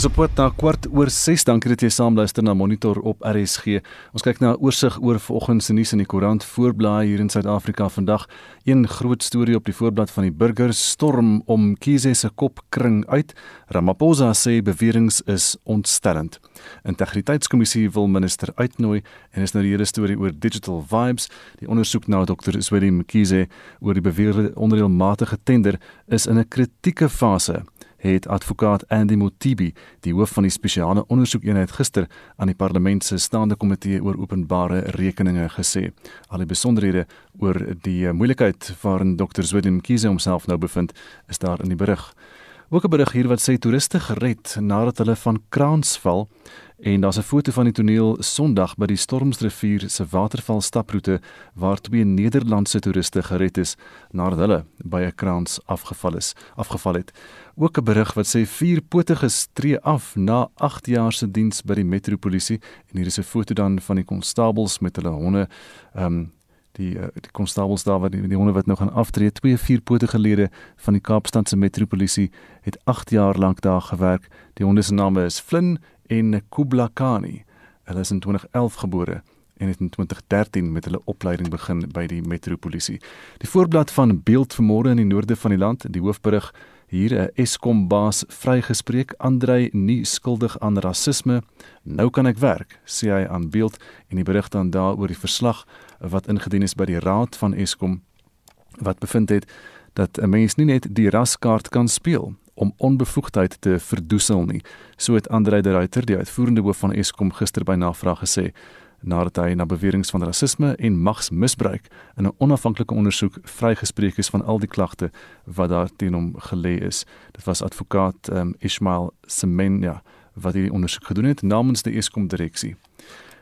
Dis op pad na kwart oor 6. Dankie dat jy saam luister na Monitor op RSG. Ons kyk na 'n oorsig oor vanoggend se nuus in die koerant voorblaai hier in Suid-Afrika vandag. Een groot storie op die voorblad van die Burger storm om Kiese se kop kring uit. Ramaphosa sê beweringe is ontstellend. Integriteitskommissie wil minister uitnooi en is nou die hele storie oor digital vibes. Die ondersoek na Dr. Swedi Mkhize oor die beweerde onreëlmatige tender is in 'n kritieke fase het advokaat Andy Motibi, die hoof van die spesiale ondersoekeenheid gister aan die parlement se staande komitee oor openbare rekeninge gesê. Al die besonderhede oor die moeilikheid waarin Dr. Zwedin Kiese homself nou bevind, is daar in die berig. Ook 'n berig hier wat sê toeriste gered nadat hulle van kraans val En daar's 'n foto van die toneel Sondag by die Stormsrivier se waterval staproete waar twee Nederlandse toeriste gered is nadat hulle by 'n kraans afgeval is, afgeval het. Ook 'n berig wat sê vier potiges tree af na 8 jaar se diens by die metropolisie en hier is 'n foto dan van die konstabels met hulle honde. Ehm um, die uh, die konstabels daar wat die, die honde wat nou gaan aftree, twee vierpotige lede van die Kaapstadse metropolisie het 8 jaar lank daar gewerk. Die honde se name is Flynn en Kublakani. Hulle is in 2011 gebore en het in 2013 met hulle opleiding begin by die metropolisie. Die voorblad van Beeld vanmôre in die noorde van die land, die hoofberig hier 'n Eskom baas vrygespreek, Andrei nie skuldig aan rasisme. Nou kan ek werk, sê hy aan Beeld en die berig dan daaroor die verslag wat ingedien is by die raad van Eskom wat bevind het dat 'n mens nie net die raskaart kan speel om onbevoegdheid te verdoesel nie. So het Andre de Ruyter, die uitvoerende hoof van Eskom gister by navraag gesê nadat hy na beweringe van rasisme en magsmisbruik in 'n onafhanklike ondersoek vrygespreek is van al die klagte wat daar teen hom gelê is. Dit was advokaat um, Ismail Semenya wat hierdie ondersoek gedoen het namens die Eskom direksie.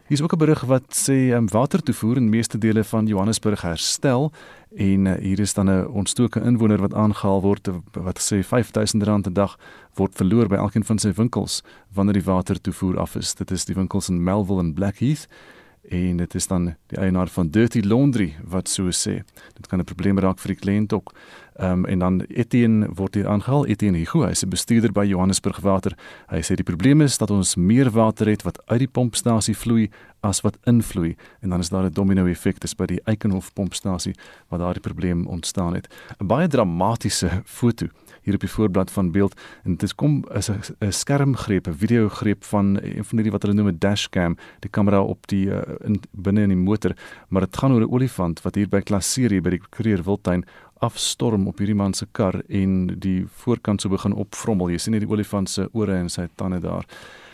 Hier is ook 'n berig wat sê um, watertoevoer in meeste dele van Johannesburg herstel en uh, hier is dan 'n ontstoke inwoner wat aangehaal word wat sê R5000 'n dag word verloor by elkeen van sy winkels wanneer die watertoevoer af is. Dit is die winkels in Melville en Blackheath en dit is dan die eienaar van Dirty Laundry wat so sê. Dit kan 'n probleem raak vir die kliënt ook. Ehm um, en dan Etienne word hier aangehaal. Etienne Hugo, hy is 'n bestuurder by Johannesburg Water. Hy sê die probleem is dat ons meer water het wat uit die pompstasie vloei as wat invloei en dan is daar 'n domino effek dis by die Eikenhof pompstasie waar daardie probleem ontstaan het. 'n Baie dramatiese foto hier op die voorblad van beeld en dit kom is 'n skermgreep, 'n videogreep van een van hierdie wat hulle noem 'n dashcam, die kamera op die uh, in binne in die motor, maar dit gaan oor 'n olifant wat hier by Klaserie by die Kruger Wildtuin afstorm op hierdie man se kar en die voorkant so begin opvrommel. Jy sien net die olifant se ore en sy tande daar.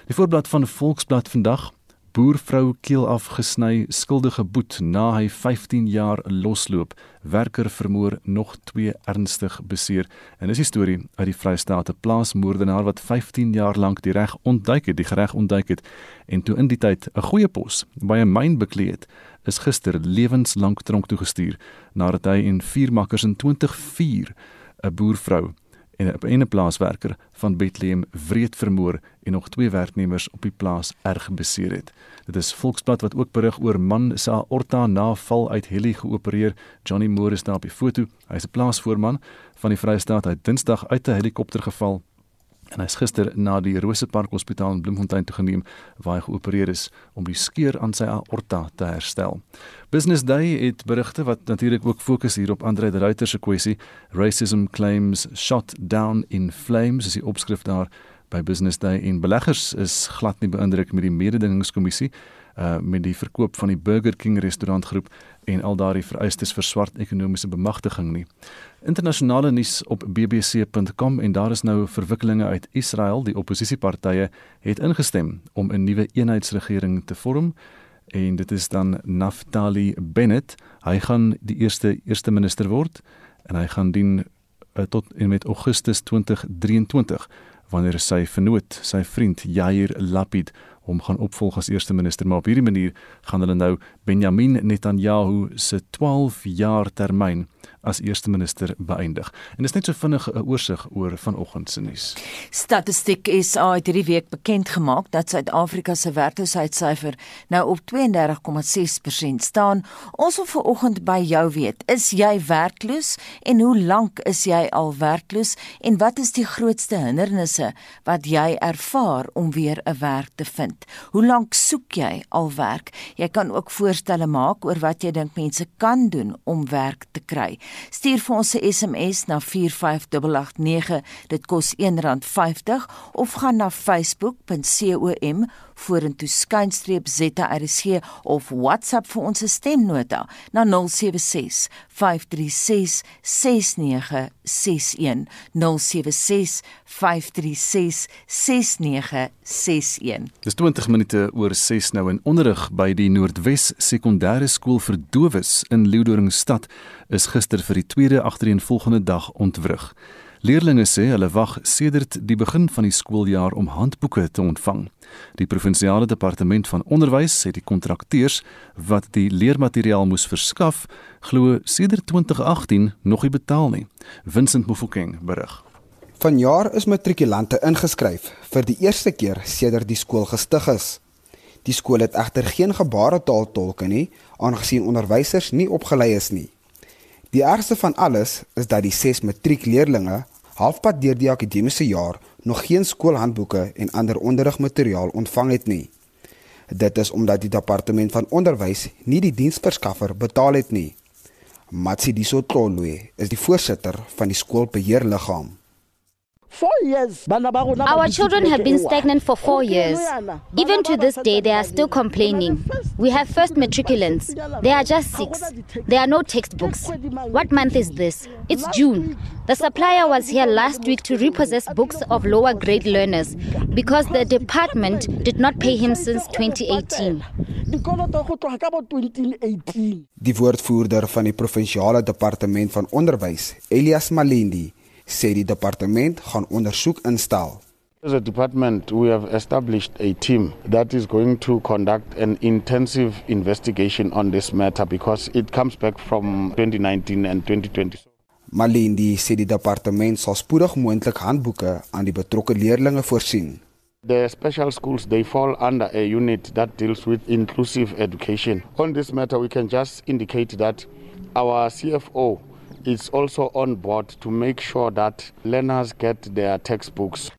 Die voorblad van Volksblad vandag Boervrou keel afgesny, skuldige boet na hy 15 jaar losloop. Werker vermoor nog 2 ernstig beseer. En dis die storie uit die Vrystaat, 'n plaasmoordenaar wat 15 jaar lank die reg ontduik het, die reg ontduik het en toe in die tyd 'n goeie pos by 'n myn bekleed, is gister lewenslank tronk toe gestuur nadat hy en vier makkers in 2004 'n boervrou en 'n 'n plaaswerker van Bethlehem wreed vermoor en nog twee werknemers op die plaas erg beseer het. Dit is Volksblad wat ook berig oor man se aorta na val uit heli geopereer. Johnny Moore is daar op die foto. Hy is 'n plaasvoorman van die Vrystaat. Hy het Dinsdag uit 'n helikopter geval en hy's gister na die Rosepark Hospitaal in Bloemfontein toe geneem waar hy geopereer is om die skeur aan sy aorta te herstel. Business Day het berigte wat natuurlik ook fokus hier op Andre de Ruyter se kwessie Racism claims shot down in flames is die opskrif daar by Business Day en beleggers is glad nie beïndruk met die mededingingskommissie uh met die verkoop van die Burger King restaurantgroep en al daardie vereistes vir swart ekonomiese bemagtiging nie. Internasionale nuus op bbc.com en daar is nou verwikkelinge uit Israel. Die oppositiepartye het ingestem om 'n nuwe eenheidsregering te vorm en dit is dan Naftali Bennett. Hy gaan die eerste eerste minister word en hy gaan dien uh, tot en met Augustus 2023 wanneer sy vernoot, sy vriend Yair Lapid hom gaan opvolg as eerste minister, maar op hierdie manier gaan hulle nou Benjamin Netanyahu se 12 jaar termyn as eerste minister beëindig. En dis net so vinnig 'n oorsig oor vanoggend se nuus. Statistiek SA het hierdie week bekend gemaak dat Suid-Afrika se werkloosheidssyfer nou op 32,6% staan. Ons wil vanoggend by jou weet, is jy werkloos en hoe lank is jy al werkloos en wat is die grootste hindernisse wat jy ervaar om weer 'n werk te vind? Hoe lank soek jy al werk? Jy kan ook voorstelle maak oor wat jy dink mense kan doen om werk te kry. Stuur vir ons 'n SMS na 45889. Dit kos R1.50 of gaan na facebook.com vorentoe skynstreep ZRC of WhatsApp vir ons stemnota na 076 536 6961 076 536 6961 Dis 20 minute oor 6 nou in onderrig by die Noordwes Sekondêre Skool vir Dowes in Leeudoringstad is gister vir die tweede agtereenvolgende dag ontwrig. Leerlinge sê hulle wag sedert die begin van die skooljaar om handboeke te ontvang. Die provinsiale departement van onderwys sê die kontrakteurs wat die leermateriaal moes verskaf, glo sedert 2018 nog nie betaal nie. Vincent Mofokeng berig. Vanjaar is matrikulante ingeskryf vir die eerste keer sedert die skool gestig is. Die skool het egter geen gebaretaal tolke nie, aangesien onderwysers nie opgelei is nie. Die ergste van alles is dat die 6 matriekleerlinge halfpad deur die akademiese jaar nog geen skoolhandboeke en ander onderrigmateriaal ontvang het nie. Dit is omdat die departement van onderwys nie die diensverskaffer betaal het nie. Matsi Disotlolwe is die voorsitter van die skoolbeheerliggaam. Our children have been stagnant for four years. Even to this day, they are still complaining. We have first matriculants. They are just six. There are no textbooks. What month is this? It's June. The supplier was here last week to repossess books of lower grade learners because the department did not pay him since 2018. Die woordvoerder van die provinsiale departement van onderwys, Elias Malindi, sê die departement gaan ondersoek instel. As a department, we have established a team that is going to conduct an intensive investigation on this matter because it comes back from 2019 and 2020. Malindi sê die departement sal spoedig moontlik handboeke aan die betrokke leerders voorsien. The special schools they fall under a unit that deals with inclusive education. On this matter we can just indicate that our CFO is also on board to make sure that learners get their textbooks.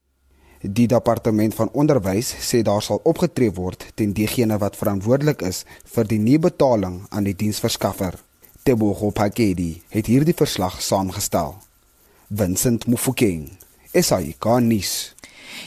Die departement van onderwys sê daar sal opgetree word teen diegene wat verantwoordelik is vir die nie betaling aan die diensverskaffer. Tebogo Pakedi het hierdie verslag saamgestel. Vincent Mufokeng, SAK-nuus.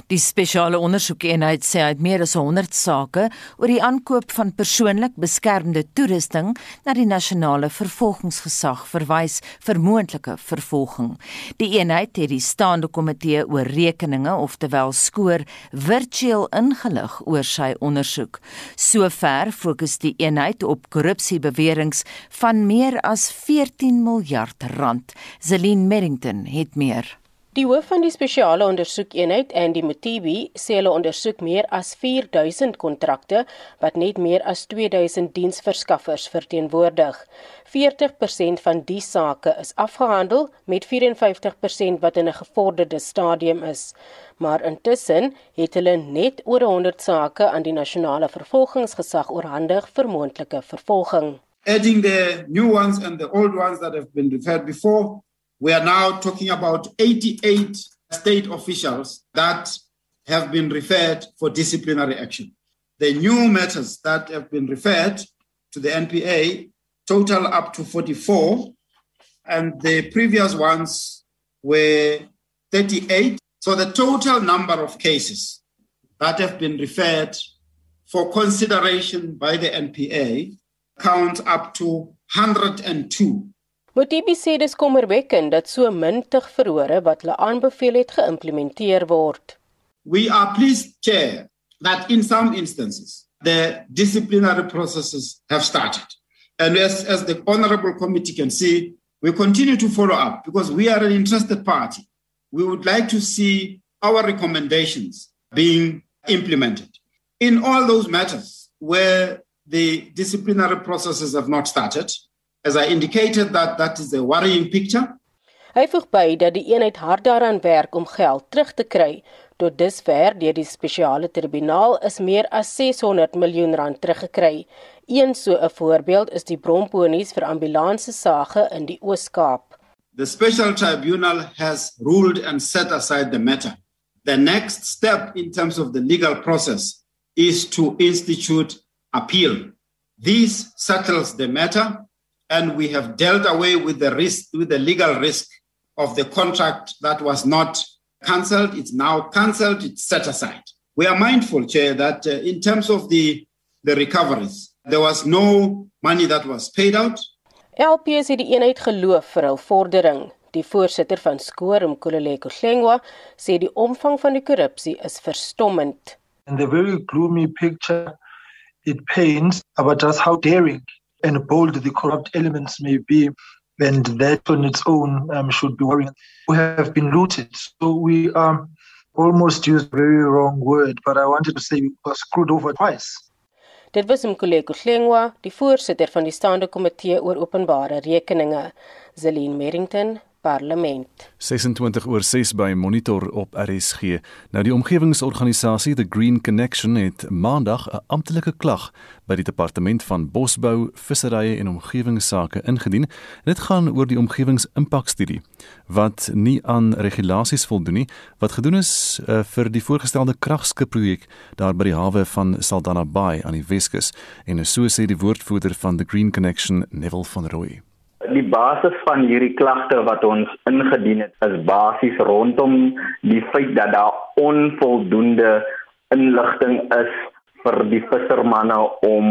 Die spesiale ondersoekeenheid sê hy het meer as 100 sake oor die aankoop van persoonlik beskermde toerusting na die nasionale vervolgingsgesag verwys vir moontlike vervolging. Die eenheid het die staande komitee oor rekeninge, oftewel skoor, virtueel ingelig oor sy ondersoek. Sover fokus die eenheid op korrupsiebeweringe van meer as 14 miljard rand. Zelin Merrington het meer. Die hoof van die spesiale ondersoekeenheid, Andy Mutibi, sê hulle ondersoek meer as 4000 kontrakte wat net meer as 2000 diensverskaffers verteenwoordig. 40% van die sake is afgehandel met 54% wat in 'n gevorderde stadium is. Maar intussen het hulle net oor 100 sake aan die nasionale vervolgingsgesag oorhandig vir moontlike vervolging. Adding the new ones and the old ones that have been referred before We are now talking about 88 state officials that have been referred for disciplinary action. The new matters that have been referred to the NPA total up to 44, and the previous ones were 38. So the total number of cases that have been referred for consideration by the NPA count up to 102. Sê dis kommerwekkend dat so wat hulle aanbeveel het geïmplementeer word. We are pleased chair that in some instances the disciplinary processes have started. And as, as the honorable committee can see, we continue to follow up because we are an interested party. We would like to see our recommendations being implemented. In all those matters where the disciplinary processes have not started, as I indicated that that is a worrying picture. Hy voeg by dat die eenheid hard daaraan werk om geld terug te kry. Tot dusver deur die spesiale tribunaal is meer as 600 miljoen rand teruggekry. Een so 'n voorbeeld is die bromponies vir ambulanse sage in die Oos-Kaap. The special tribunal has ruled and set aside the matter. The next step in terms of the legal process is to institute appeal. This settles the matter and we have dealt away with the risk with the legal risk of the contract that was not cancelled. It's now cancelled. It's set aside. We are mindful chair that uh, in terms of the the recoveries there was no money that was paid out. LP het die eenheid geloof vir hul vordering die voorsitter van Skoor Mkololeko Hlengwa sê die omvang van die korrupsie is verstommend. And the very gloomy picture it paints about just how daring and bold the corrupt elements may be and that on its own um, should be worrying. We have been looted, so we um, almost used a very wrong word, but I wanted to say we were screwed over twice. Dit was Mkuleko Hlengwa, die voorsitter van die staande komitee oor openbare rekeninge, Zelin Merrington, Parlement. 26 oor 6 by Monitor op RSG. Nou die omgewingsorganisasie The Green Connection het Maandag 'n amptelike klag by die Departement van Bosbou, Visserye en Omgewingsake ingedien. Dit gaan oor die omgewingsimpakstudie wat nie aan regulasies voldoen nie wat gedoen is uh, vir die voorgestelde kragskipprojek daar by die hawe van Saldanha Bay aan die Weskus en so sê die woordvoerder van The Green Connection, Neville van Rooi die basis van hierdie klagte wat ons ingedien het is basies rondom die feit dat daar onvoldoende inligting is vir die vissermanne om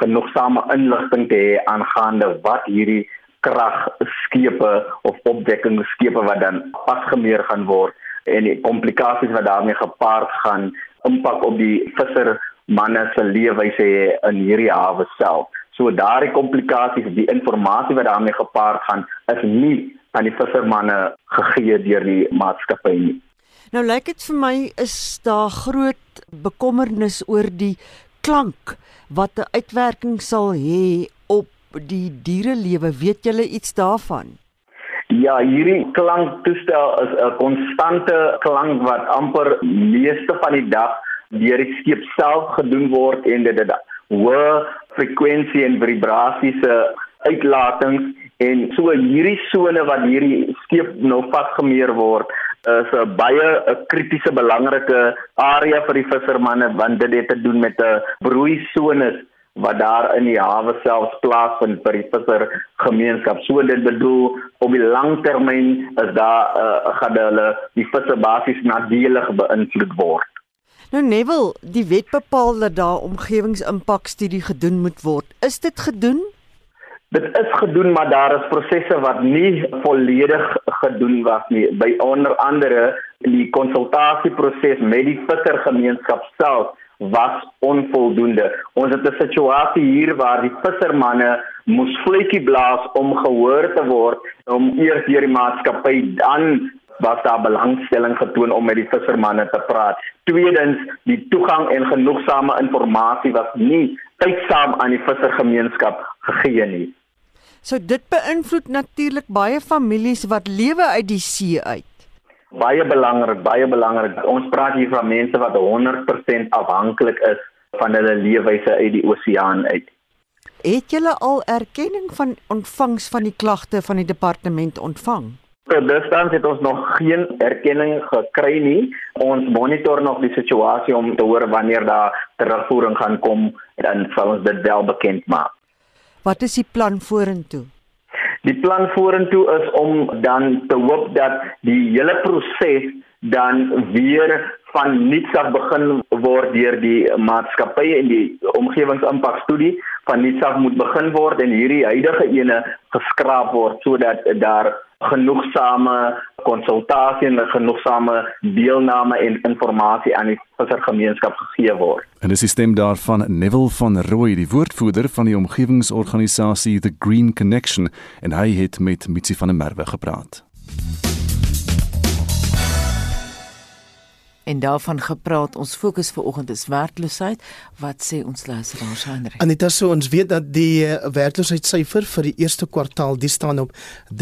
genoegsame inligting te hê aangaande wat hierdie kragskepe of opwekkingsskepe wat dan vasgemeer gaan word en die komplikasies wat daarmee gepaard gaan impak op die vissermanne se leefwyse in hierdie hawe self. So daardie komplikasies, die inligting wat daarmee gepaard gaan, is nie aan die vissermanne gegee deur die maatskappy nie. Nou lyk dit vir my is daar groot bekommernis oor die klank wat 'n uitwerking sal hê op die dierelewe. Weet julle iets daarvan? Ja, hierdie klanktoestel is 'n konstante klank wat amper meeste van die dag deur die skip self gedoen word en dit dit hoë frekwensie en vibrasiese uitlatings en so hierdie sone wat hierdie skeep nou vasgemeer word is 'n baie 'n kritiese belangrike area vir die vissermanne want dit het te doen met 'n broeisones wat daar in die hawe self plaasvind vir die vissergemeenskap. So dit bedoel op die langtermyn is daar uh, gaan hulle die visse basies nadelig beïnvloed word. Nou Neville, die wet bepaal dat daar omgewingsimpakstudie gedoen moet word. Is dit gedoen? Dit is gedoen, maar daar is prosesse wat nie volledig gedoen was nie. By onder andere die konsultasieproses met die vissergemeenskap self was onvoldoende. Ons het 'n situasie hier waar die vissermanne moes vletjie blaas om gehoor te word om eers deur die maatskappy dan was daar belangstelling getoon om met die vissermanne te praat. Tweedens, die toegang en genoegsame inligting was nie tydsaam aan die vissergemeenskap gegee nie. So dit beïnvloed natuurlik baie families wat lewe uit die see uit. Baie belangrik, baie belangrik. Ons praat hier van mense wat 100% afhanklik is van hulle leefwyse uit die oseaan uit. Het julle al erkenning van ontvangs van die klagte van die departement ontvang? Tot dusver het ons nog geen erkenning gekry nie. Ons monitor nog die situasie om te hoor wanneer daar terugvoering gaan kom en dan sal ons dit wel bekend maak. Wat is die plan vorentoe? Die plan vorentoe is om dan te hoop dat die hele proses dan weer van niks af begin word deur die maatskappy en die omgewingsimpakstudie van niks af moet begin word en hierdie huidige ene geskraap word sodat daar genoegsame konsultasie en genoegsame deelname en inligting aan die vissergemeenskap gegee word. En dis die stem daarvan Neville van Rooi, die woordvoerder van die omgewingsorganisasie The Green Connection en hy het met Mitsy van der Merwe gepraat. En daarvan gepraat, ons fokus vanoggend is werkloosheid. Wat sê ons luisteraars Henry? Anita, so ons weet dat die uh, werkloosheidssyfer vir die eerste kwartaal dis staan op 32,6%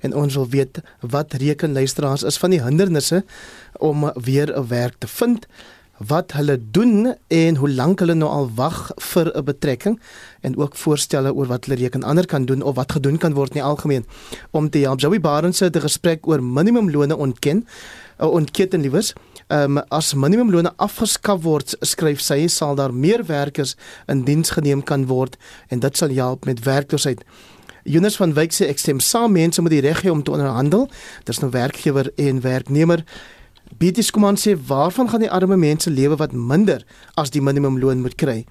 en ons wil weet wat reken luisteraars is van die hindernisse om weer 'n werk te vind wat hulle doen en hoe lank hulle nou al wag vir 'n betrekking en ook voorstelle oor wat hulle reken ander kan doen of wat gedoen kan word in die algemeen om te help. Joey Barnes het 'n gesprek oor minimumlone ontken uh, ontketen liewers. Ehm um, as minimumlone afgeskaf word, skryf sy, sal daar meer werkers in diens geneem kan word en dit sal help met werkloosheid. Jonas van Wyk sê ek stem saam mense moet die reg hê om te onderhandel. Dis nou werkgewer en werknemer. Beaties kom aan sê waarvan gaan die arme mense lewe wat minder as die minimumloon moet kry?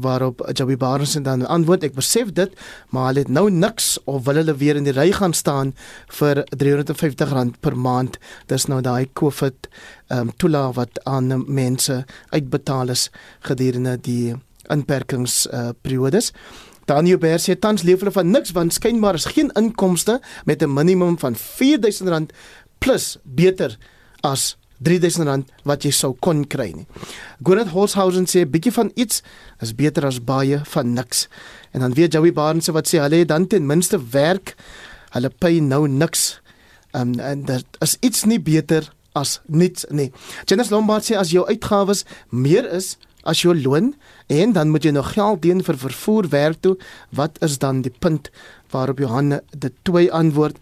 Waarop Jabi Barnes dan antwoord ek besef dit, maar hulle het nou niks of wil hulle weer in die ry gaan staan vir R350 per maand. Dis nou daai COVID ehm um, toela wat aan mense uitbetaal is gedurende die inperkings uh, periodes. Daniel Beer sê tans leef hulle van niks want skynbaar is geen inkomste met 'n minimum van R4000 plus beter as R3000 wat jy sou kon kry nie. Gwyneth Holshausen sê bietjie van iets is beter as baie van niks. En dan weet Joey Barnes wat sê hulle dan ten minste werk. Hulle pay nou niks. Um, en dit is iets nie beter as niks nie. Janice Lombard sê as jou uitgawes meer is as jou loon en dan moet jy nog geld dien vir vervoer werk toe, wat is dan die punt waarop Johanne dit twee antwoord?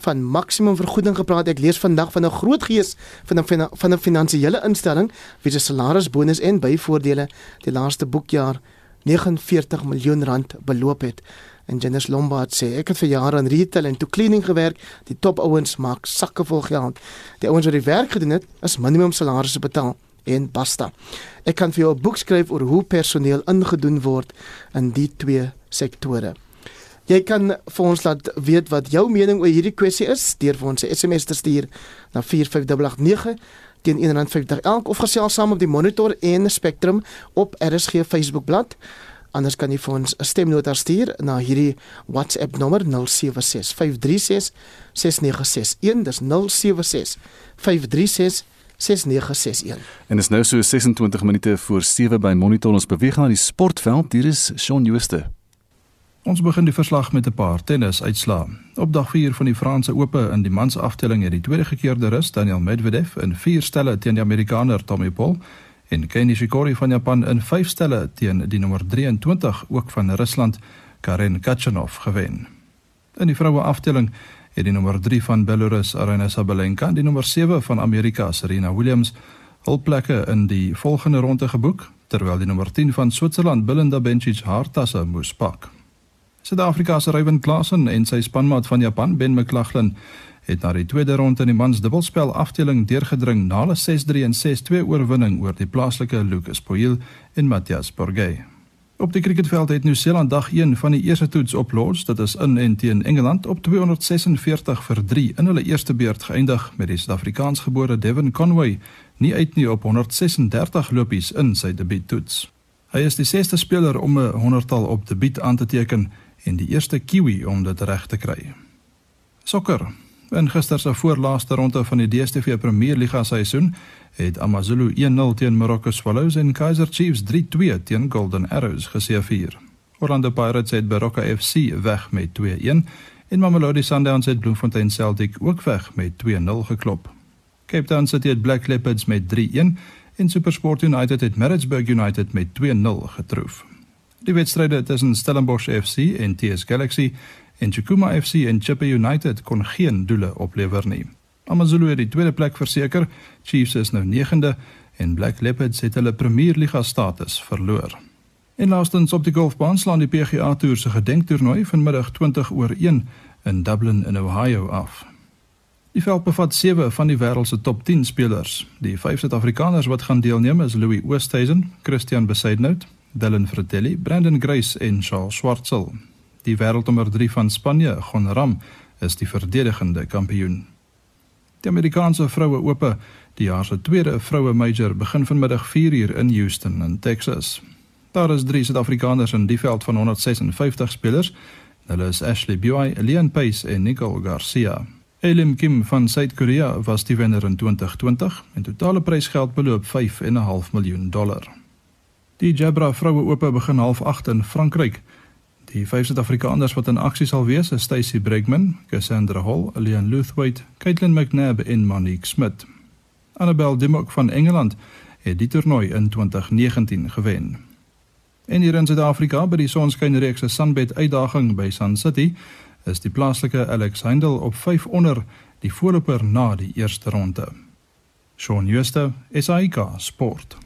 Van maksimum vergoeding gepraat. Ek lees vandag van 'n groot gees van 'n van 'n finansiële instelling wie se salarisbonus en byvoordele die laaste boekjaar 49 miljoen rand beloop het. En Janice Lombard sê ek het vir jare in retail en toe cleaning gewerk. Die top ouens maak sakke vol geld. Die ouens wat die werk gedoen het, is minimum salarisse betaal en basta. Ek kan vir jou 'n boek skryf oor hoe personeel ingedoen word in die twee sektore. Jy kan vir ons laat weet wat jou mening oor hierdie kwessie is deur vir ons 'n SMS te stuur na 45889 teen 150 elk of gesels saam op die Monitor en Spectrum op RSG Facebookblad. Anders kan jy vir ons 'n stemnota stuur na hierdie WhatsApp nommer 0765366961. Dis 076536 6961. En is nou so 26 minute voor 7 by Monitor ons beweeg na die sportveld. Hier is Shaun Jooste. Ons begin die verslag met 'n paar tennisuitslae. Op dag 4 van die Franse Ope in die mansafdeling het die tweede gekeerde rus Daniel Medvedev in 4 stelle teen die Amerikaner Tommy Paul en Kei Nishikori van Japan in 5 stelle teen die nommer 23 ook van Rusland Karen Khachanov gewen. In die vroue afdeling het die nommer 3 van Belarus Aryna Sabalenka en die nommer 7 van Amerika Serena Williams hul plekke in die volgende ronde geboek terwyl die nommer 10 van Switserland Belinda Bencic haar tasse moes pak. Suid-Afrika se Ryan Klassen en sy spanmaat van Japan Ben McLaughlin het na die tweede ronde in die mans dubbelspel afdeling deurgedring na 'n 6-3 en 6-2 oorwinning oor die plaaslike Lucas Poil en Matthias Borgay. Op die cricketveld het Nieu-Seeland dag 1 van die eerste toets op Lords, dit is in en teen Engeland op 246 vir 3 in hulle eerste beurt geëindig met die Suid-Afrikaans gebore Devon Conway nie uit nie op 136 lopies in sy debuuttoets. Hy is die sesde speler om 'n 100-tal op debuut aan te teken en die eerste Kiwi om dit reg te kry. Sokker. In gister se voorlaaste ronde van die DStv Premier Liga seisoen het AmaZulu 1-0 teen Marokko Swallows en Kaizer Chiefs 3-2 teen Golden Arrows geseëvier. Orlando Pirates het Baroka FC weg met 2-1 en Mamelodi Sundowns het Bloemfontein Celtic ook weg met 2-0 geklop. Cape Town City het Black Leopards met 3-1 en SuperSport United het Maritzburg United met 2-0 getroof. Die wedstryde tussen Stellenbosch FC en TS Galaxy en Chukuma FC en Chippa United kon geen doele oplewer nie. AmaZulu het die tweede plek verseker. Chiefs is nou 9de en Black Leopards het hulle Premier Liga status verloor. En laastens op die golfbaan slaan die PGA Tour se gedenktoernooi vanmiddag 20 oor 1 in Dublin in Ohio af. Die veld bevat 7 van die wêreld se top 10 spelers. Die vyf Suid-Afrikaners wat gaan deelneem is Louis Oosthuizen, Christian Besaidnout, Dylan Fratelli, Brandon Grace en Charles Schwartzel. Die wêreldnommer 3 van Spanje, Gon Ram, is die verdedigende kampioen. Die Amerikaanse vroue ope, die jaar se tweede vroue major, begin vanmiddag 4uur in Houston in Texas. Daar is drie Suid-Afrikaners in die veld van 156 spelers. Hulle is Ashley Buy, Leon Pace en Nicole Garcia. Elim Kim van Suid-Korea was die wenner in 2020 en totale prysgeld beloop 5.5 miljoen dollar. Die Jabra vroue ope begin half 8 in Frankryk. Die vyf Suid-Afrikaners wat in aksie sal wees, is Stacy Bregman, Cassandra Hall, Leon Luthwaite, Caitlin McNabb en Monique Smit. Annabel Dimok van Engeland het die toernooi in 2019 gewen. En hier in Suid-Afrika by die Sonskynreeks se Sunbet uitdaging by Sun City is die plaaslike Alex Heindel op 5 onder die voorloper na die eerste ronde. Shaun Schuster, SAK Sport.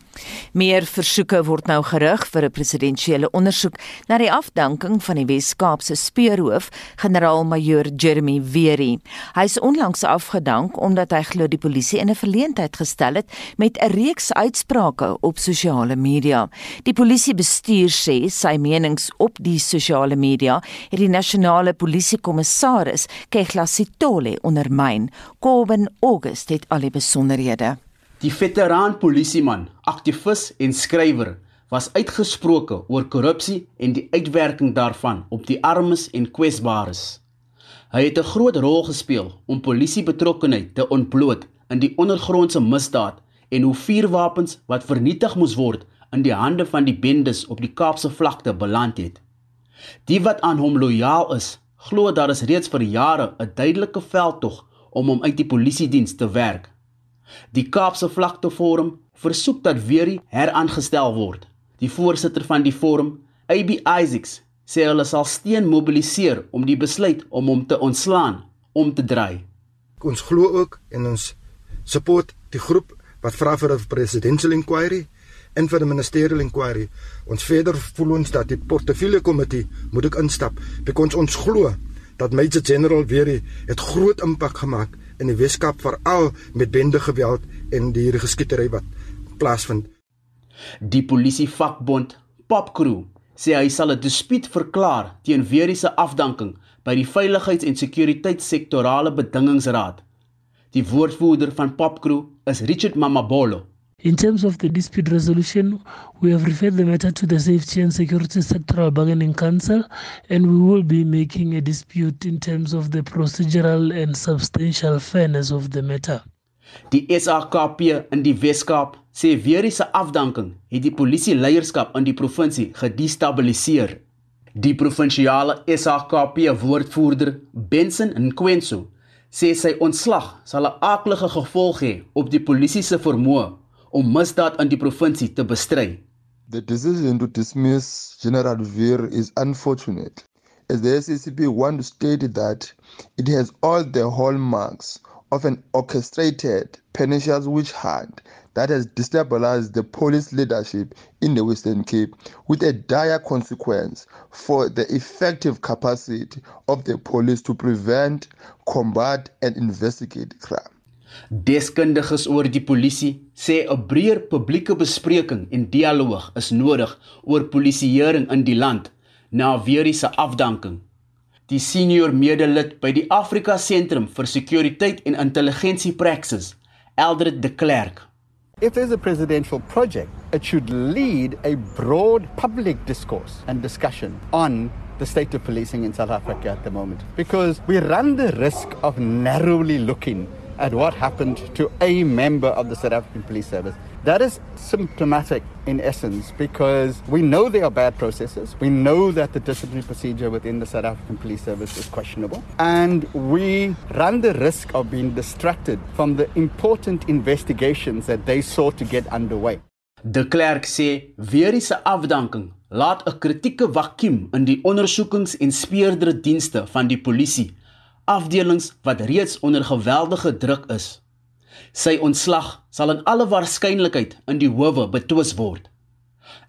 Meer versoeke word nou gerig vir 'n presidentsiële ondersoek na die afdanking van die Wes-Kaapse speurhoof, generaal-majoor Jeremy Wery. Hy is onlangs afgedank omdat hy glo die polisie in 'n verleentheid gestel het met 'n reeks uitsprake op sosiale media. Die polisiebestuur sê sy menings op die sosiale media het die nasionale polisiekommissaris Kegla Sitole ondermyn. Coben August het al die besonderhede. Die veteraan polisieman, aktivis en skrywer was uitgesproke oor korrupsie en die uitwerking daarvan op die armes en kwesbares. Hy het 'n groot rol gespeel om polisiebetrokkenheid te ontbloot in die ondergrondse misdaad en hoe vuurwapens wat vernietig moes word in die hande van die bendes op die Kaapse vlakte beland het. Die wat aan hom lojaal is, glo daar is reeds vir jare 'n duidelike veldtog om hom uit die polisiediens te werk. Die Kaapse Vlakte Forum versoek dat Weerie heraangestel word. Die voorsitter van die forum, AB Isaacs, sê hulle sal steun mobiliseer om die besluit om hom te ontslaan om te draai. Ons glo ook en ons support die groep wat vra vir 'n presidential inquiry en vir 'n ministerial inquiry. Ons verder voel ons dat die portefeulje komitee moet ek instap, because ons glo dat Major General Weerie het groot impak gemaak in die Weskaap veral met bende geweld en die geskietery wat plaasvind. Die polisie vakbond Popcrew sê hy sal 'n dispuut verklaar teen Weerie se afdanking by die veiligheids- en sekuriteitssektorale bedingingsraad. Die woordvoerder van Popcrew is Richard Mamabolo. In terms of the dispute resolution, we have referred the matter to the Safety and Security Sectoral Bargaining Council, and we will be making a dispute in terms of the procedural and substantial fairness of the matter. Die SAKP in die Weskaap sê weer is 'n afdanking het die polisie leierskap in die provinsie gedestabiliseer. Die provinsiale SAKP woordvoerder Benson Nkwenso sê sy ontslag sal 'n aaklige gevolg hê op die polisie se vermoë om misdaad in die provinsie te bestry. The decision to dismiss General Veer is unfortunate. As the SCCP want to state that it has all the hallmarks of an orchestrated pernicious witch hunt that has destabilized the police leadership in the Western Cape with a dire consequence for the effective capacity of the police to prevent, combat and investigate crime. Deskundiges oor die polisie sê 'n breër publieke bespreking en dialoog is nodig oor polisieering in die land na Weerie se afdanking. Die senior medelid by die Afrika Sentrum vir Sekuriteit en Intelligensie Praxis, Eldred de Klerk. If there's a presidential project, it should lead a broad public discourse and discussion on the state of policing in South Africa at the moment because we run the risk of narrowly looking at what happened to a member of the South African Police Service. That is symptomatic in essence because we know there are bad processes. We know that the disciplinary procedure within the South African Police Service is questionable. And we run the risk of being distracted from the important investigations that they sought to get underway. De Klerk sê weer is 'n afdanking laat 'n kritieke vakuum in die ondersoekings en speurdere dienste van die polisie afdelings wat reeds onder geweldige druk is. Sy ontslag sal in alle waarskynlikheid in die howe betwis word.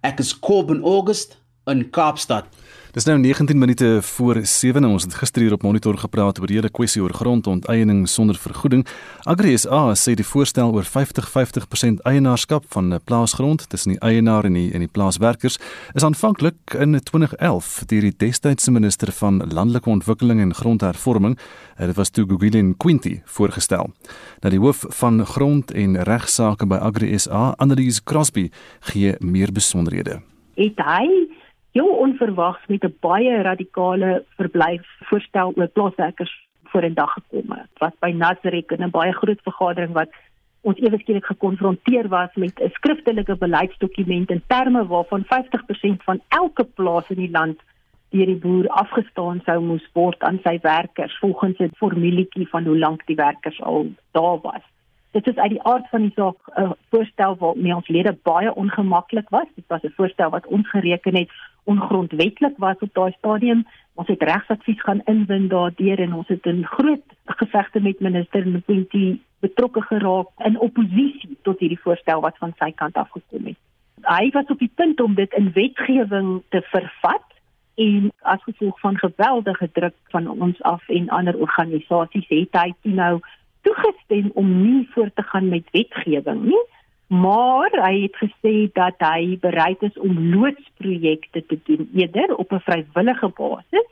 Ek is Coben August in Kaapstad. Dis nou 19 minute voor 7 en ons het gister hier op monitor gepraat oor die hele kwessie oor grondonteiening sonder vergoeding. Agri SA sê die voorstel oor 50-50% eienaarskap van plaasgrond tussen die eienaar en die en die plaaswerkers is aanvanklik in 2011 deur die destydse minister van landelike ontwikkeling en grondhervorming, dit was toe Gugilin Quinty voorgestel. Nou die hoof van grond en regsaake by Agri SA, Annelies Crosby, gee meer besonderhede. Het hy heel onverwags met 'n baie radikale verblyf voorstel oor plaaswerkers vorendag gekom het. Wat by Nasrek in 'n baie groot vergadering wat ons ewe skielik gekonfronteer was met 'n skriftelike beleidsdokument in terme waarvan 50% van elke plaas in die land deur die boer afgestaan sou moes word aan sy werkers volgens 'n formulietjie van hoe lank die werkers al daar was. Dit is uit die aard van die saak 'n voorstel waarmee ons lede baie ongemaklik was. Dit was 'n voorstel wat ons gereken het ongrondwetlik was op daai stadium. Ons het regsadvies gaan inwin daardeur en ons het 'n groot gevegte met minister Mpinti betrokke geraak in oppositie tot hierdie voorstel wat van sy kant af gekom het. Hy was op die punt om dit in wetgewing te vervat en as gevolg van geweldige druk van ons af en ander organisasies het hy nou toegestem om nie voort te gaan met wetgewing nie maar hy het gesê dat hy bereid is om loodsprojekte te doen eerder op 'n vrywillige basis.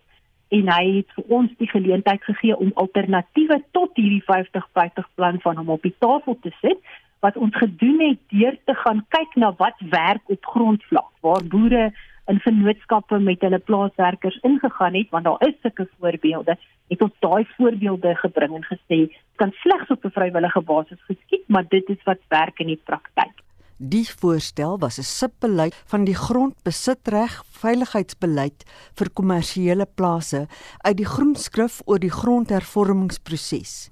En hy het vir ons die geleentheid gegee om alternatiewe tot hierdie 50-50 plan van hom op die tafel te sit wat ons gedoen het deur te gaan kyk na wat werk op grondvlak waar boere in vennootskappe met hulle plaaswerkers ingegaan het want daar is sulke voorbeelde het ons daai voorbeelde gebring en gesê kan slegs op 'n vrywillige basis geskied maar dit is wat werk in die praktyk Die voorstel was 'n sipbeleid van die grondbesitreg veiligheidsbeleid vir kommersiële plase uit die groenskrif oor die grondhervormingsproses.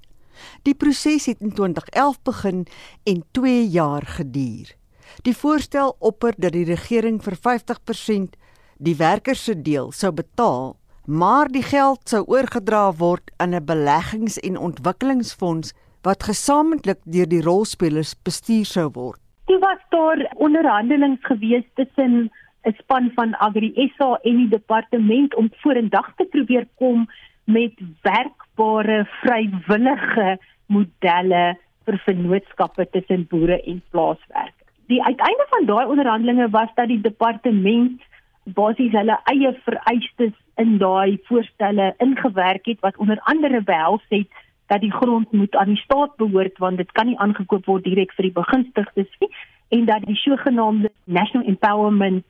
Die proses het in 2011 begin en 2 jaar geduur. Die voorstel opper dat die regering vir 50% die werkers se deel sou betaal, maar die geld sou oorgedra word aan 'n beleggings- en ontwikkelingsfonds wat gesamentlik deur die rolspelers bestuur sou word. Dit was daar onderhandelinge gewees tussen 'n span van Agri SA en die departement om vorendag te probeer kom met werkbare vrywillige modelle vir vennootskappe tussen boere en plaaswerkers die uiteinde van daai onderhandelinge was dat die departement basies hulle eie vereistes in daai voorstelle ingewerk het wat onder andere behels het dat die grond moet aan die staat behoort want dit kan nie aangekoop word direk vir die begunstigdes nie en dat die sogenaamde National Empowerment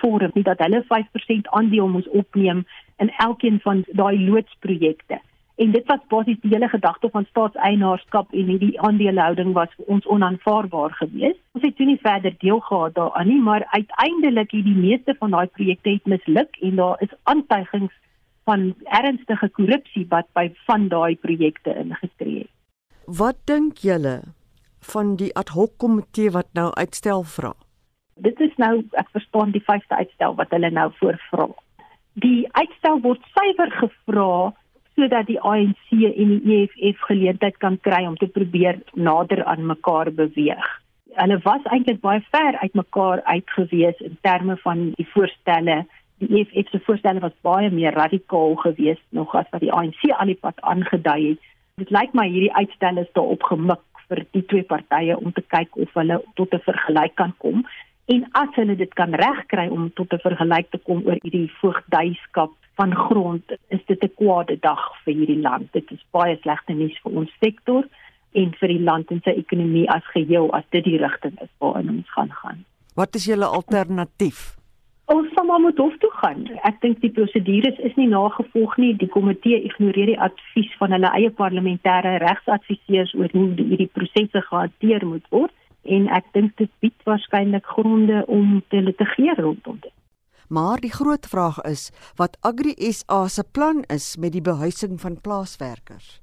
Forum nie dat hulle 5% aandeel moes opneem in elkeen van daai loodsprojekte. En dit was basies die hele gedagte van staatseienaarskap en hierdie aandelehouding was vir ons onaanvaarbaar geweest. Ons het toe nie verder deel gehad daaraan nie, maar uiteindelik het die meeste van daai projekte het misluk en daar is aantuigings van ernstige korrupsie wat by van daai projekte ingetree het. Wat dink julle van die ad hoc komitee wat nou uitstel vra? Dit is nou ek verstaan die vyfde uitstel wat hulle nou voorvra. Die uitstel word suiwer gevra sodat die ANC en die EFF geleentheid kan kry om te probeer nader aan mekaar beweeg. Hulle was eintlik baie ver uit mekaar uitgewees in terme van die voorstelle. Die EFF se voorstelle was baie meer radikaal geweest nog as wat die ANC al die pad aangedui het. Dit lyk my hierdie uitstel is daarop gemik vir die twee partye om te kyk of hulle tot 'n vergelyk kan kom en as hulle dit kan regkry om tot 'n vergelyk te kom oor hierdie voogdyskap van grond is dit 'n kwade dag vir hierdie land. Dit is baie slegte nuus vir ons sektor en vir die land en sy ekonomie as geheel as dit die rigting is waarin ons gaan gaan. Wat is julle alternatief? Ons sal maar moet hof toe gaan. Ek dink die prosedures is nie nagevolg nie. Die komitee ignoreer die advies van hulle eie parlementêre regsadviseurs oor hoe hierdie prosesse gehanteer moet word en ek dink dit bied waarskynlik gronde om te litigeer rondom dit. Maar die groot vraag is wat Agri SA se plan is met die behuising van plaaswerkers.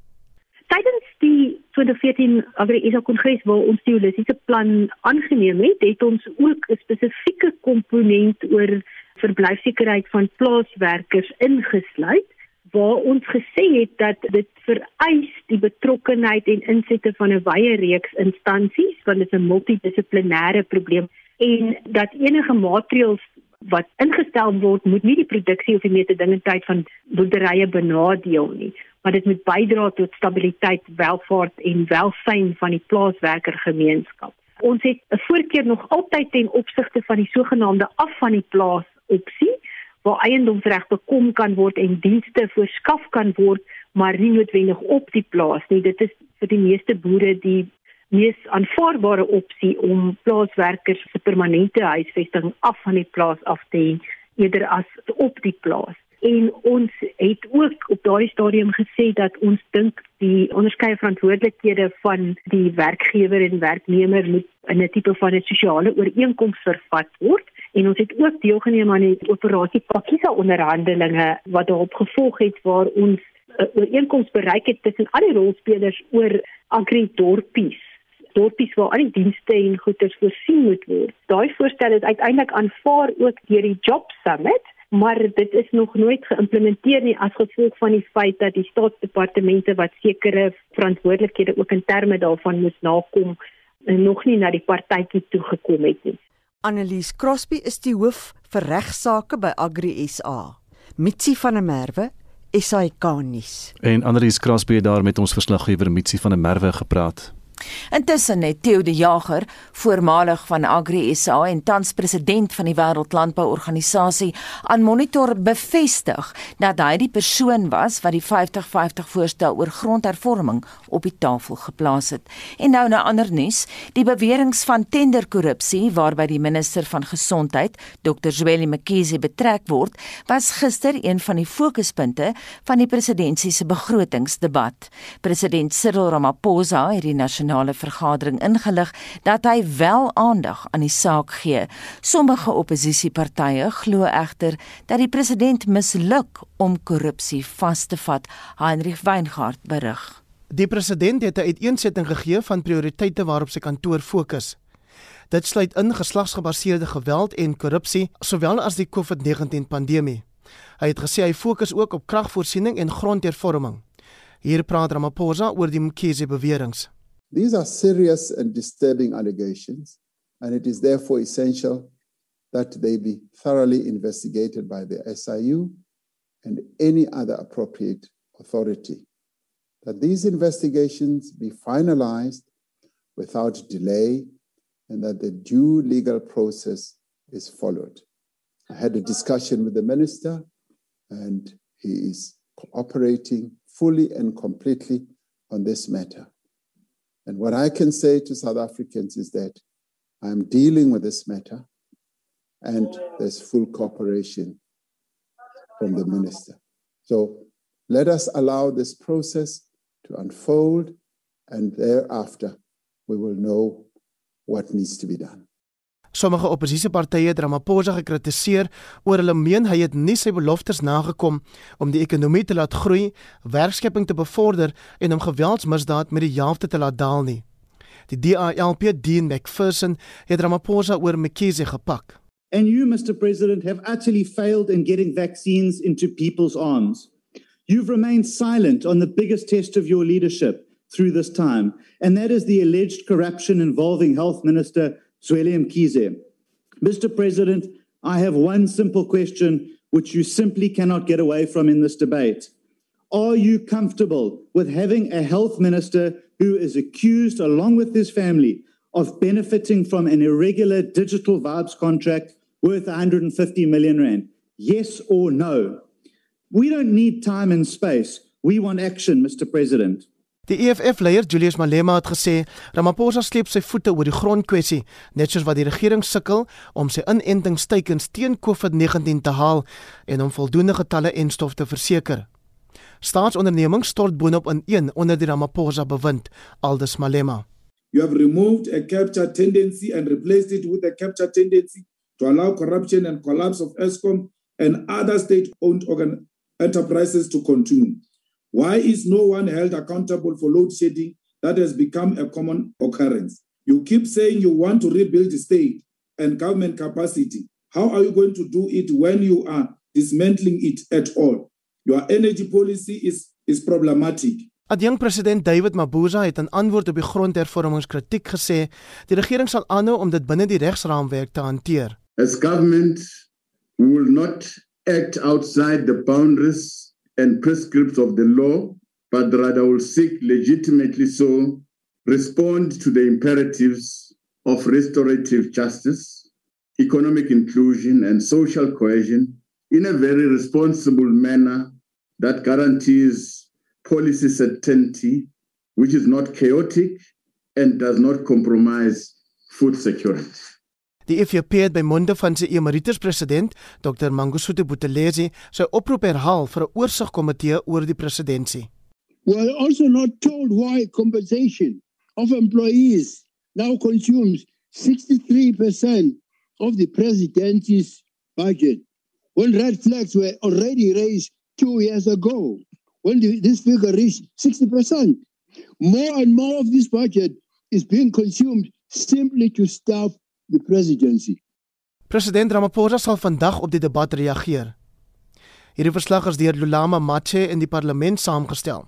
Tydens die 2014 Agri SA kongres waar ons die holistiese plan aangeneem het, het ons ook 'n spesifieke komponent oor verblyfsekerheid van plaaswerkers ingesluit waar ons gesê het dat dit vereis die betrokkenheid en insette van 'n wye reeks instansies want dit is 'n multidissiplinêre probleem en dat enige maatreëls wat ingestel word moet nie die produksie of die mededingendheid van boerderye benadeel nie maar dit moet bydra tot stabiliteit, welvaart en welsyn van die plaaswerkergemeenskap. Ons het 'n voorkeur nog altyd ten opsigte van die sogenaamde af van die plaas opsie waar eiendomsreg bekom kan word en dienste verskaf kan word maar nie noodwendig op die plaas nie. Dit is vir die meeste boere die mees aanvaarbare opsie om plaaswerkers se permanente huisvesting af van die plaas af te hê eerder as op die plaas. en ons het ook op daardie stadium gesê dat ons dink die onderskeie verantwoordelikhede van die werkgewer en werknemer moet in 'n tipe van 'n sosiale ooreenkoms vervat word en ons het ook deelgeneem aan die operasie Pakisa onderhandelinge wat daarop gevolg het waar ons 'n ooreenkoms bereik het tussen al die rolspelers oor agri dorpies dorpies waar al die dienste en goederes voorsien moet word. Daai voorstel is uiteindelik aanvaar ook deur die Job Summit maar dit is nog nooit geïmplementeer nie as gevolg van die feit dat die staatsdepartemente wat sekere verantwoordelikhede ook in terme daarvan moes nakom nog nie na die partytjie toe gekom het nie. Annelies Crosby is die hoof vir regsaake by Agri SA. Mitsi van der Merwe SAK nuus. En Annelies Crosby het daar met ons verslaggewer Mitsi van der Merwe gepraat. Intussen het Theo de Jager, voormalig van Agri SA en tans president van die Wêreldlandbouorganisasie, aan Monitor bevestig dat hy die persoon was wat die 50-50 voorstel oor grondhervorming op die tafel geplaas het. En nou na ander nuus, die beweringe van tenderkorrupsie waarby die minister van gesondheid, Dr. Zweli Mkhize betrek word, was gister een van die fokuspunte van die presidentskap se begrotingsdebat. President Cyril Ramaphosa het die nasionale nasionale vergadering ingelig dat hy wel aandag aan die saak gee. Sommige opposisiepartye glo egter dat die president misluk om korrupsie vas te vat, Heinrich Weingart berig. Die president het 'n uiteensetting gegee van prioriteite waarop sy kantoor fokus. Dit sluit in geslagsgebaseerde geweld en korrupsie, sowel as die COVID-19 pandemie. Hy het gesê hy fokus ook op kragvoorsiening en grondhervorming. Hier praat Ramaphosa oor die Mkhize beweringe. These are serious and disturbing allegations, and it is therefore essential that they be thoroughly investigated by the SIU and any other appropriate authority. That these investigations be finalized without delay and that the due legal process is followed. I had a discussion with the minister, and he is cooperating fully and completely on this matter. And what I can say to South Africans is that I'm dealing with this matter and there's full cooperation from the minister. So let us allow this process to unfold and thereafter we will know what needs to be done. Sommige oppositiepartye het Ramaphosa gekritiseer oor hulle meen hy het nie sy beloftes nagekom om die ekonomie te laat groei, werkskeping te bevorder en om geweldsmisdaad met die helfte te laat daal nie. Die DALP Dean McPherson het Ramaphosa oor Mkhize gepak. And you Mr President have actually failed in getting vaccines into people's arms. You've remained silent on the biggest test of your leadership through this time and that is the alleged corruption involving health minister Mr. President, I have one simple question which you simply cannot get away from in this debate. Are you comfortable with having a health minister who is accused, along with his family, of benefiting from an irregular digital vibes contract worth 150 million rand? Yes or no? We don't need time and space. We want action, Mr. President. Die EFF-leier Julius Malema het gesê Ramaphosa sleep sy voete oor die grondkwessie, net soos wat die regering sukkel om sy inentingsteikens teen COVID-19 te haal en om voldoende getalle en stof te verseker. Staatsondernemings stort boonop in een onder die Ramaphosa bewind, aldus Malema. You have removed a capture tendency and replaced it with a capture tendency to allow corruption and collapse of Eskom and other state-owned organ enterprises to continue. Why is no one held accountable for load shedding that has become a common occurrence? You keep saying you want to rebuild the state and government capacity. How are you going to do it when you are dismantling it at all? Your energy policy is is problematic. Adjang president David Mabuza het in antwoord op die grondhervormingskritiek gesê die regering sal aanhou om dit binne die regsraamwerk te hanteer. As government we will not act outside the boundaries and prescripts of the law, but rather will seek legitimately so respond to the imperatives of restorative justice, economic inclusion, and social cohesion in a very responsible manner that guarantees policy certainty, which is not chaotic and does not compromise food security. Die EFF het by monde van sy emeritus president, Dr. Mangosuthu Buthelezi, sy oproep herhaal vir 'n oorsigkomitee oor die presidentskap. We are also not told why compensation of employees now consumes 63% of the president's budget when red flags were already raised two years ago when the, this figure reached 60%. More and more of this budget is being consumed simply to staff the presidency. President Ramaphosa sal vandag op die debat reageer. Hierdie verslag is deur Lulama Mache in die parlement saamgestel.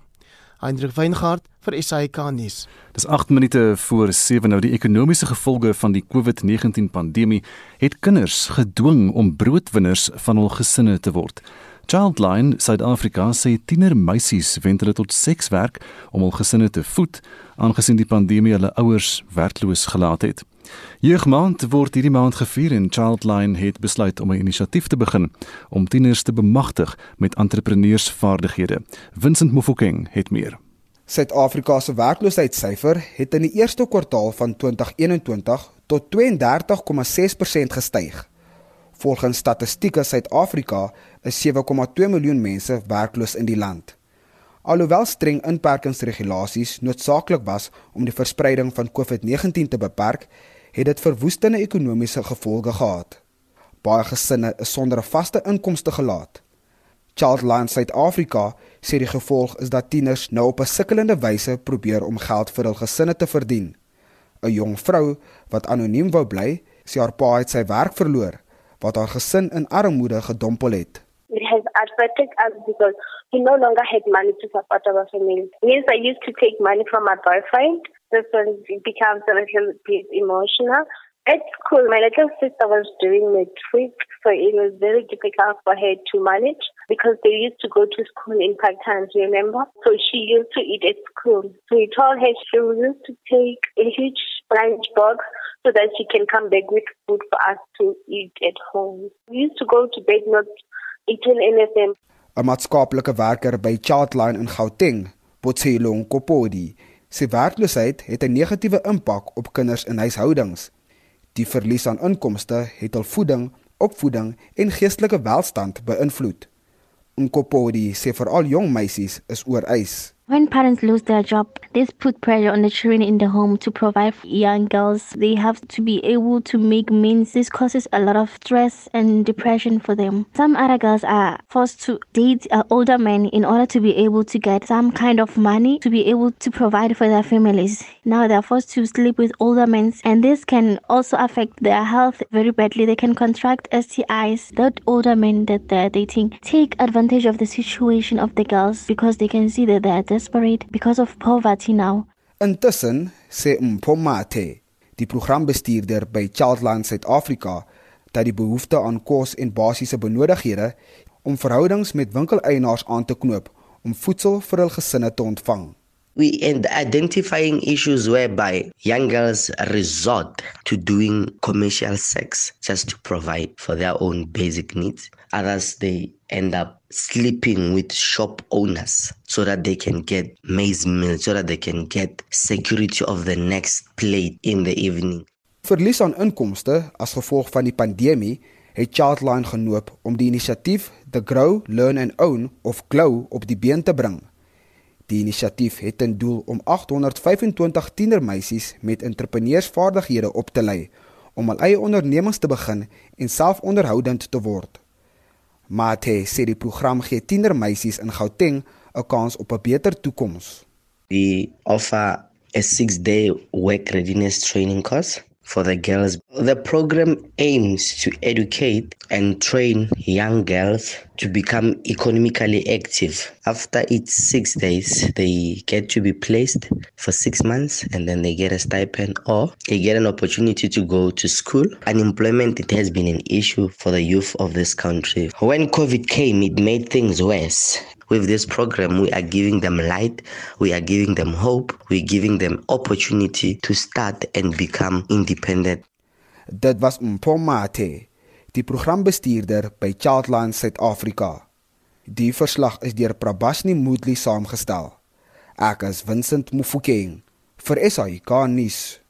Hendrik Weingart vir SAK nuus. Dis 8 minute voor 7 nou die ekonomiese gevolge van die COVID-19 pandemie het kinders gedwing om broodwinners van hul gesinne te word. Childline Suid-Afrika sê tiener meisies wend hulle tot sekswerk om hul gesinne te voed aangesien die pandemie hulle ouers werkloos gelaat het. Jeugmaand word hierdie maand gevier en Childline het besluit om 'n inisiatief te begin om tieners te bemagtig met entrepreneursvaardighede. Vincent Mofokeng het meer. Suid-Afrika se werkloosheidssyfer het in die eerste kwartaal van 2021 tot 32,6% gestyg. Volgens Statistiek Suid-Afrika is 7,2 miljoen mense werkloos in die land. Alhoewel streng inperkingsregulasies noodsaaklik was om die verspreiding van COVID-19 te beperk, het dit verwoestende ekonomiese gevolge gehad. Baie gesinne is sonder 'n vaste inkomste gelaat. Childline Suid-Afrika sê die gevolg is dat tieners nou op 'n sukkelende wyse probeer om geld vir hul gesinne te verdien. 'n Jong vrou wat anoniem wou bly, sê haar pa het sy werk verloor wat haar gesin in armoede gedompel het. It has affected us because we no longer had money to support our family. Yes, I used to take money from my boyfriend. This one becomes a little bit emotional. At school, my little sister was doing matric, so it was very difficult for her to manage because they used to go to school in part times, remember? So she used to eat at school. So we told her she used to take a huge lunch box so that she can come back with food for us to eat at home. We used to go to bed not eating anything. 'n Maatskaplike werker by Childline in Gauteng, Potselong Kopodi, sê werkloosheid het 'n negatiewe impak op kinders in huishoudings. Die verlies aan inkomste het hul voeding, opvoeding en geestelike welstand beïnvloed. Nkopodi sê veral jong meisies is oor eis. When parents lose their job, this put pressure on the children in the home to provide for young girls. They have to be able to make means. This causes a lot of stress and depression for them. Some other girls are forced to date older men in order to be able to get some kind of money to be able to provide for their families. Now they're forced to sleep with older men, and this can also affect their health very badly. They can contract STIs. That older men that they're dating take advantage of the situation of the girls because they can see that they're desperate because of poverty now. Intussen sê Mpomate, die programbestuurder by Childline Suid-Afrika, dat die behoefte aan kos en basiese benodigdhede om verhoudings met winkeleienaars aan te knoop om voedsel vir hul gesinne te ontvang. we end identifying issues whereby young girls resort to doing commercial sex just to provide for their own basic needs. Others, they end up sleeping with shop owners so that they can get maize meal, so that they can get security of the next plate in the evening. Verlies aan inkomste as gevolg van die pandemie het Childline genoop om die inisiatief The Grow, Learn and Own of GLOW op die been te bring. Die inisiatief het ten doel om 825 tienermeisies met entrepreneursvaardighede op te lei om hul eie ondernemings te begin en selfonderhoudend te word. Mate sê die program gee tienermeisies in Gauteng 'n kans op 'n beter toekoms. We offer a 6-day work readiness training course for the girls. The program aims to educate and train young girls to become economically active. After its six days, they get to be placed for six months and then they get a stipend or they get an opportunity to go to school. Unemployment, it has been an issue for the youth of this country. When COVID came, it made things worse. With this program, we are giving them light, we are giving them hope, we're giving them opportunity to start and become independent. Dit was Mpomate, die programbestuurder by Childline Suid-Afrika. Die verslag is deur Prabashni Moodley saamgestel. Ek is Vincent Mufokeng vir SAK nuus.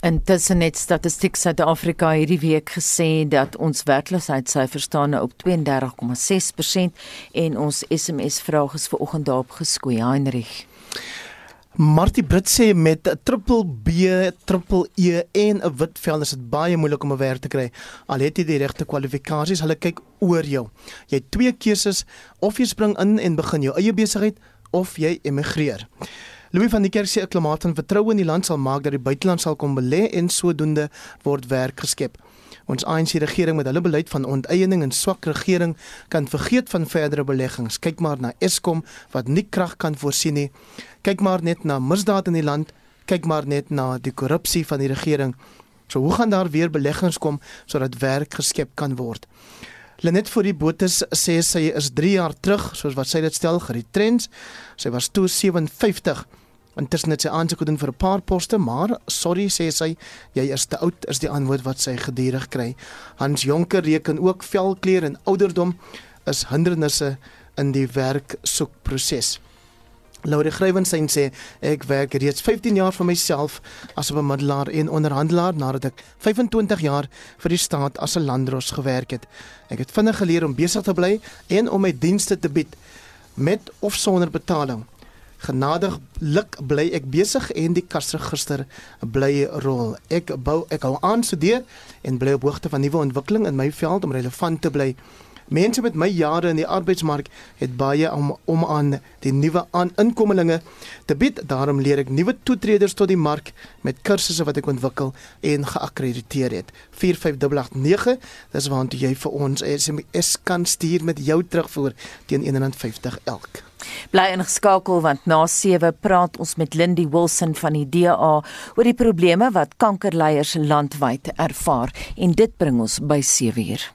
Intussen het Statistiek Suid-Afrika hierdie week gesê dat ons werkloosheidssyfer staan nou op 32,6% en ons SMS vraag is ver oggend daarop geskoei Heinrich. Martie Brits sê met 'n triple B, triple E en 'n wit vel is dit baie moeilik om 'n werk te kry. Al het jy die regte kwalifikasies, hulle kyk oor jou. Jy het twee keuses of jy spring in en begin jou eie besigheid of jy emigreer. Louis van die Kerk sê 'n klimaat van vertroue in die land sal maak dat die buiteland sal kom belê en sodoende word werk geskep. Ons ANC regering met hulle beleid van onteiening en swak regering kan vergeet van verdere beleggings. Kyk maar na Eskom wat nie krag kan voorsien nie. Kyk maar net na misdaad in die land. Kyk maar net na die korrupsie van die regering. So hoe gaan daar weer beleggings kom sodat werk geskep kan word? Lenet vir die botes sê sy is 3 jaar terug, soos wat sy dit stel, geretrends. Sy was toe 57 Intussen het sy aansoek gedoen vir 'n paar poste, maar sorry sê sy, jy is te oud, is die antwoord wat sy gedurig kry. Hans Jonker reken ook velkleur en ouderdom is hindernisse in die werksoekproses. Laure Grywenstein sê ek werk reeds 15 jaar vir myself as 'n bemiddelaar en onderhandelaar nadat ek 25 jaar vir die staat as 'n landdros gewerk het. Ek het vinnig geleer om besig te bly en om my dienste te bied met of sonder betaling. Genadiglik bly ek besig en die kasregister bly rol. Ek bou ek hou aan studeer en bly op hoogte van nuwe ontwikkeling in my veld om relevant te bly. Mense met my jare in die arbeidsmark het baie om om aan die nuwe aan inkommelinge te bied. Daarom leer ek nuwe toetreders tot die mark met kursusse wat ek ontwikkel en geakkrediteer het. 45889, dis waartoe jy vir ons SMS kan stuur met jou terugvoer teen R1.50 elk. Bly ingeskakel want na 7 praat ons met Lindy Wilson van die DA oor die probleme wat kankerleiers landwyd ervaar en dit bring ons by 7 uur.